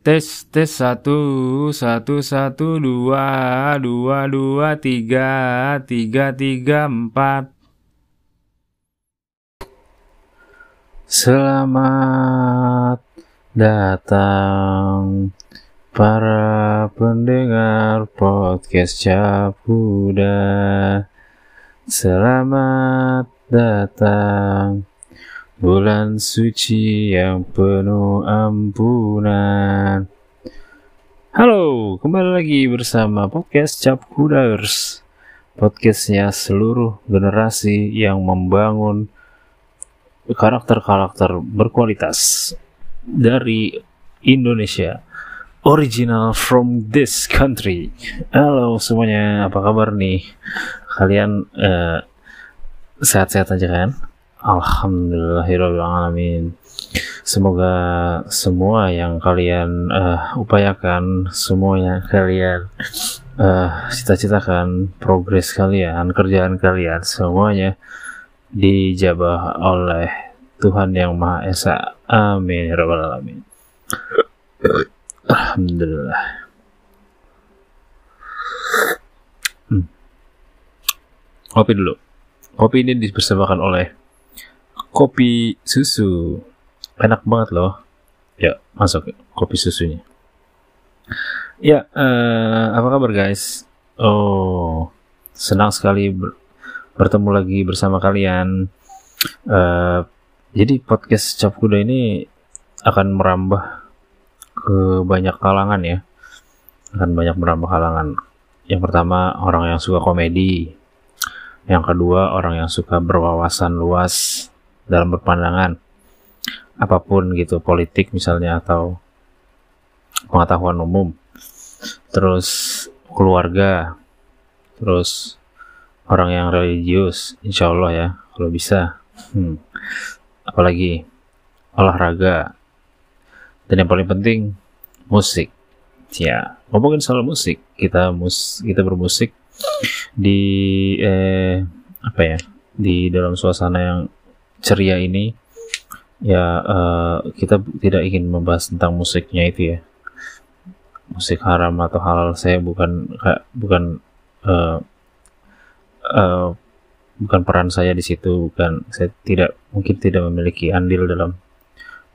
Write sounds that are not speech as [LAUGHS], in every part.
Tes tes satu satu satu dua dua dua tiga tiga tiga empat. Selamat datang para pendengar podcast Capuda. Selamat datang Bulan suci yang penuh ampunan. Halo, kembali lagi bersama podcast Cap Kuders. Podcastnya seluruh generasi yang membangun karakter-karakter berkualitas dari Indonesia. Original from this country. Halo semuanya, apa kabar nih? Kalian sehat sehat-sehat aja kan? Alhamdulillahirrahmanirrahim. Semoga semua yang kalian uh, upayakan, semua yang kalian uh, cita-citakan, progres kalian, kerjaan kalian, semuanya dijabah oleh Tuhan yang Maha Esa. Amin ya alamin. Alhamdulillah. Hmm. Kopi dulu. Kopi ini dipersembahkan oleh kopi susu. Enak banget loh. Ya, masuk kopi susunya. Ya, uh, apa kabar guys? Oh, senang sekali ber bertemu lagi bersama kalian. Uh, jadi podcast Cap Kuda ini akan merambah ke banyak kalangan ya. Akan banyak merambah kalangan. Yang pertama orang yang suka komedi. Yang kedua orang yang suka berwawasan luas dalam berpandangan apa pun gitu politik misalnya atau pengetahuan umum. Terus keluarga terus orang yang religius insya Allah ya kalau bisa. Hmm. apalagi olahraga. Dan yang paling penting musik. Ya ngomongin soal musik kita mus kita bermusik di eh, apa ya di dalam suasana yang ceria ini ya uh, kita tidak ingin membahas tentang musiknya itu ya. Musik haram atau halal saya bukan bukan uh, uh, bukan peran saya di situ bukan saya tidak mungkin tidak memiliki andil dalam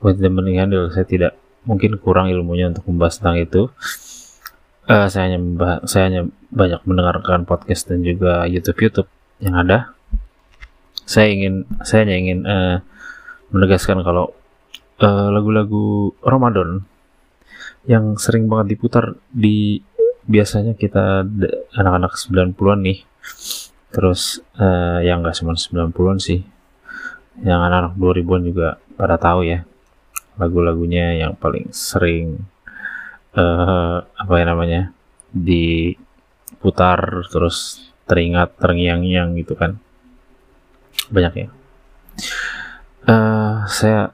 bukan tidak memiliki andil saya tidak mungkin kurang ilmunya untuk membahas tentang itu. Uh, saya hanya saya hanya banyak mendengarkan podcast dan juga YouTube YouTube yang ada saya ingin saya hanya ingin uh, menegaskan kalau uh, lagu-lagu Ramadan yang sering banget diputar di biasanya kita anak-anak 90-an nih. Terus uh, yang enggak cuma 90-an sih yang anak-anak 2000-an juga pada tahu ya lagu-lagunya yang paling sering uh, apa ya namanya diputar terus teringat terngiang-ngiang gitu kan banyak ya. Uh, saya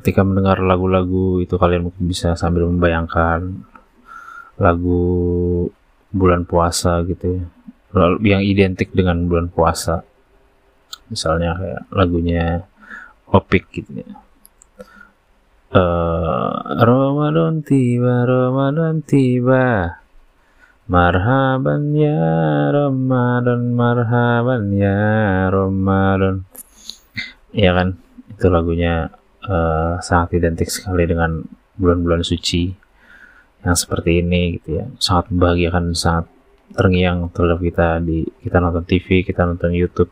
ketika mendengar lagu-lagu itu kalian mungkin bisa sambil membayangkan lagu bulan puasa gitu ya. Yang identik dengan bulan puasa. Misalnya kayak lagunya Opik gitu ya. Uh, Ramadan tiba Ramadan tiba Marhaban ya Ramadan, marhaban ya Ramadan. Iya kan? Itu lagunya uh, sangat identik sekali dengan bulan-bulan suci yang seperti ini gitu ya. Sangat membahagiakan, sangat terngiang terhadap kita di kita nonton TV, kita nonton YouTube,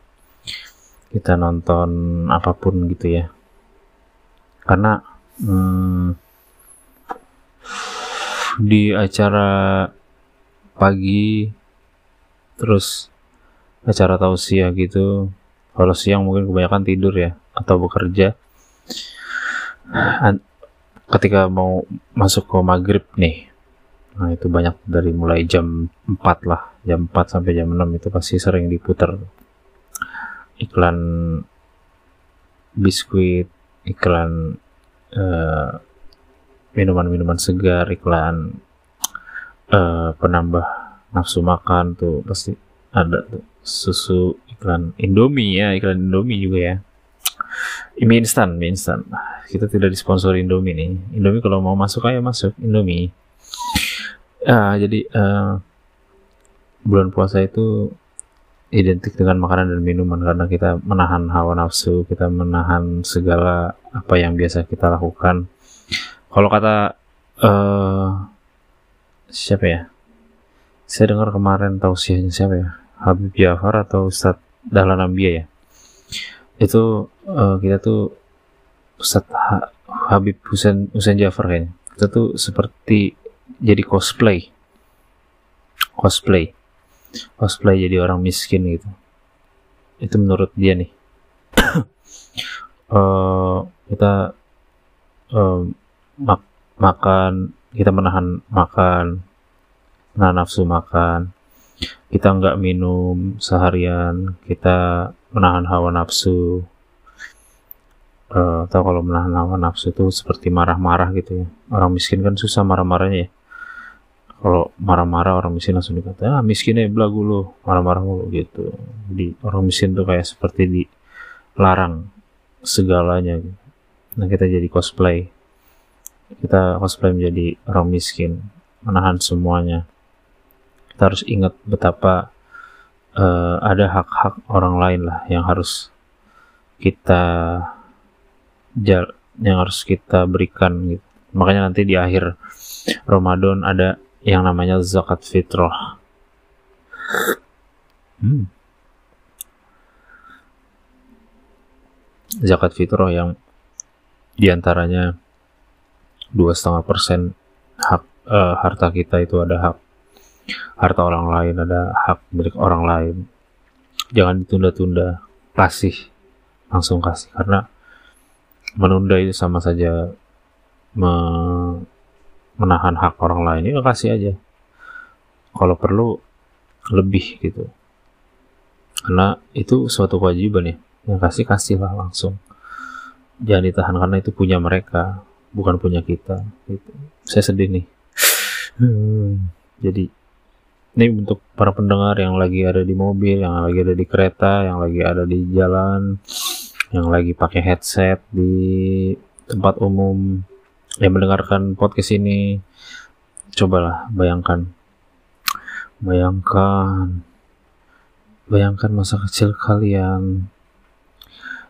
kita nonton apa pun gitu ya. Karena hmm, di acara pagi terus acara tausiah gitu. Kalau siang mungkin kebanyakan tidur ya atau bekerja. Ketika mau masuk ke maghrib nih nah itu banyak dari mulai jam 4 lah jam 4 sampai jam 6 itu pasti sering diputar. Iklan biskuit iklan uh, minuman-minuman segar iklan uh, penambah nafsu makan tuh pasti ada tuh. Susu iklan Indomie ya iklan Indomie juga ya. Mie instan mie instan. Kita tidak disponsori Indomie nih. Indomie kalau mau masuk ayo masuk Indomie. Ah jadi uh, bulan puasa itu identik dengan makanan dan minuman karena kita menahan hawa nafsu kita menahan segala apa yang biasa kita lakukan. Kalau kata uh, siapa ya? Saya dengar kemarin tausiahnya siapa ya? Habib Jafar atau Ustadz Dahlan Ambia ya? Itu uh, kita tuh Ustadz ha Habib Husain Husain Jafar kayaknya. Kita tuh seperti jadi cosplay. Cosplay. Cosplay jadi orang miskin gitu. Itu menurut dia nih. Uh, [COUGHS] kita uh, mak makan kita menahan makan menahan nafsu makan. Kita nggak minum seharian kita menahan hawa nafsu. Uh, atau kalau menahan hawa nafsu itu seperti marah-marah gitu ya. Orang miskin kan susah marah-marahnya ya. Kalau marah-marah orang miskin langsung dikata ah miskinnya belagu lo marah-marah mulu gitu. Jadi orang miskin tuh kayak seperti dilarang segalanya gitu. nah kita jadi cosplay kita cosplay menjadi orang miskin menahan semuanya kita harus ingat betapa uh, ada hak-hak orang lain lah yang harus kita yang harus kita berikan gitu makanya nanti di akhir Ramadan ada yang namanya zakat fitrah. Hmm. Zakat fitrah yang di antaranya dua setengah persen hak uh, harta kita itu ada hak harta orang lain ada hak milik orang lain. Jangan ditunda-tunda kasih langsung kasih. Karena menunda itu sama saja me menahan hak orang lain ya kasih aja. Kalau perlu lebih gitu. Karena itu suatu kewajiban ya. Yang kasih kasih lah langsung. Jangan ditahan karena itu punya mereka bukan punya kita gitu. Saya sedih nih. Hmm, jadi ini untuk para pendengar yang lagi ada di mobil yang lagi ada di kereta yang lagi ada di jalan yang lagi pakai headset di tempat umum yang mendengarkan podcast ini cobalah bayangkan. Bayangkan. Bayangkan masa kecil kalian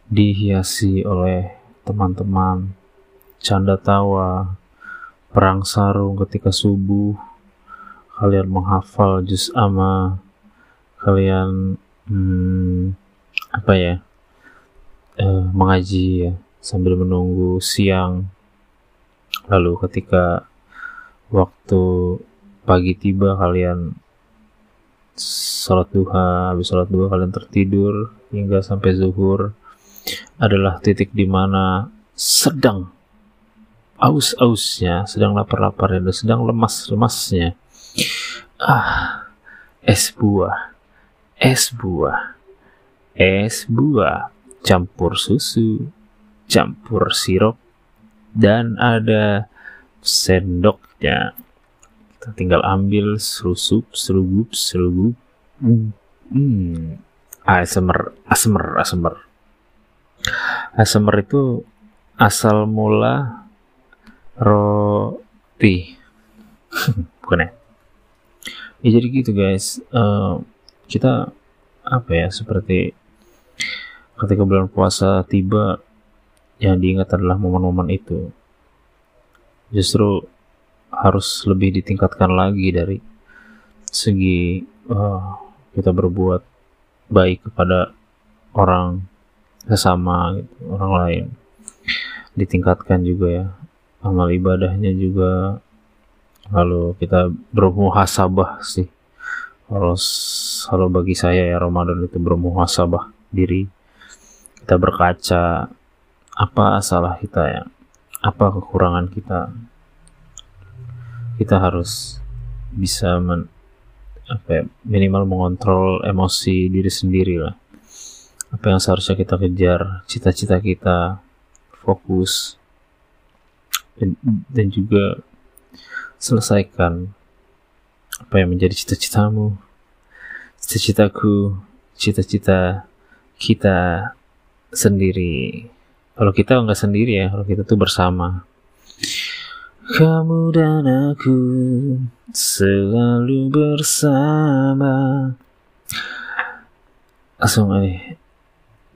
dihiasi oleh teman-teman canda tawa perang sarung ketika subuh kalian menghafal juz ama kalian hmm, apa ya eh, mengaji ya sambil menunggu siang. Lalu ketika waktu pagi tiba kalian sholat duha, habis sholat duha kalian tertidur hingga sampai zuhur. Adalah titik di mana sedang aus-ausnya, sedang lapar-laparnya, dan sedang lemas-lemasnya. Ah, es buah, es buah, es buah, campur susu, campur sirup, dan ada sendoknya kita tinggal ambil serusup serugup serugup hmm. ASMR ASMR ASMR ASMR itu asal mula roti. [LAUGHS] Bukan ya? Ya jadi gitu guys. Uh, kita apa ya seperti ketika bulan puasa tiba yang diingat adalah momen-momen itu. Justru harus lebih ditingkatkan lagi dari segi uh, kita berbuat baik kepada orang sesama gitu, orang lain. Ditingkatkan juga ya amal ibadahnya juga. Lalu kita bermuhasabah sih. Kalau kalau bagi saya ya Ramadan itu bermuhasabah diri. Kita berkaca apa salah kita ya. Apa kekurangan kita. Kita harus bisa men, apa ya, minimal mengontrol emosi diri sendiri lah. Apa yang seharusnya kita kejar cita-cita kita fokus dan, dan juga selesaikan apa yang menjadi cita-citamu. Cita-citaku cita-cita kita sendiri. Kalau kita nggak sendiri ya kalau kita tuh bersama. Kamu dan aku selalu bersama. Langsung ini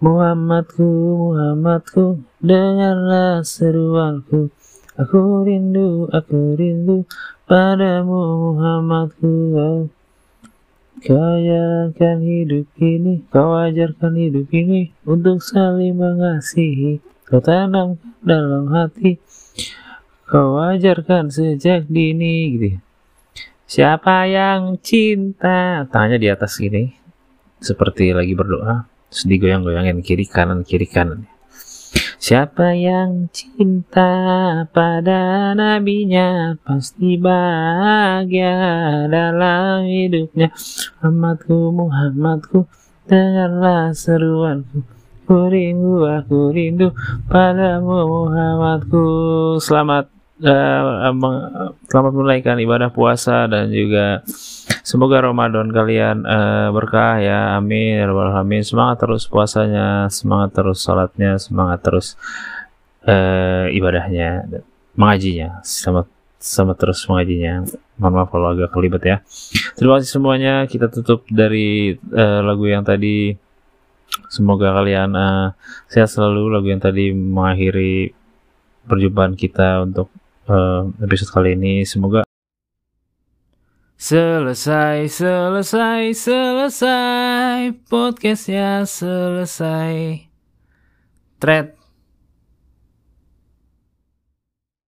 Muhammadku, Muhammadku, dengarlah seruanku. Aku rindu, aku rindu padamu Muhammadku. Kau ajarkan hidup ini, kau ajarkan hidup ini untuk saling mengasihi. Kau tanam dalam hati, kau ajarkan sejak dini gitu. ya. Siapa yang cinta? Tangannya di atas gini, seperti lagi berdoa. Terus digoyang-goyangin kiri kanan kiri kanan. Siapa yang cinta pada nabinya pasti bahagia dalam hidupnya. Muhammadku, Muhammadku, dengarlah seruanku. Ku rindu, aku rindu padamu Muhammadku. Selamat meng- selamat menunaikan ibadah puasa dan juga semoga Ramadan kalian eh, berkah ya. Amin ya. Semangat terus puasanya, semangat terus salatnya, semangat terus eh, ibadahnya, mengajinya. Selamat selamat terus mengajinya. Mohon maaf kalau agak kelibet ya. Terima kasih semuanya. Kita tutup dari eh, lagu yang tadi. Semoga kalian eh, sehat selalu. Lagu yang tadi mengakhiri perjumpaan kita untuk eh, episode kali ini. Semoga Selesai, selesai, selesai. Podcastnya selesai. Thread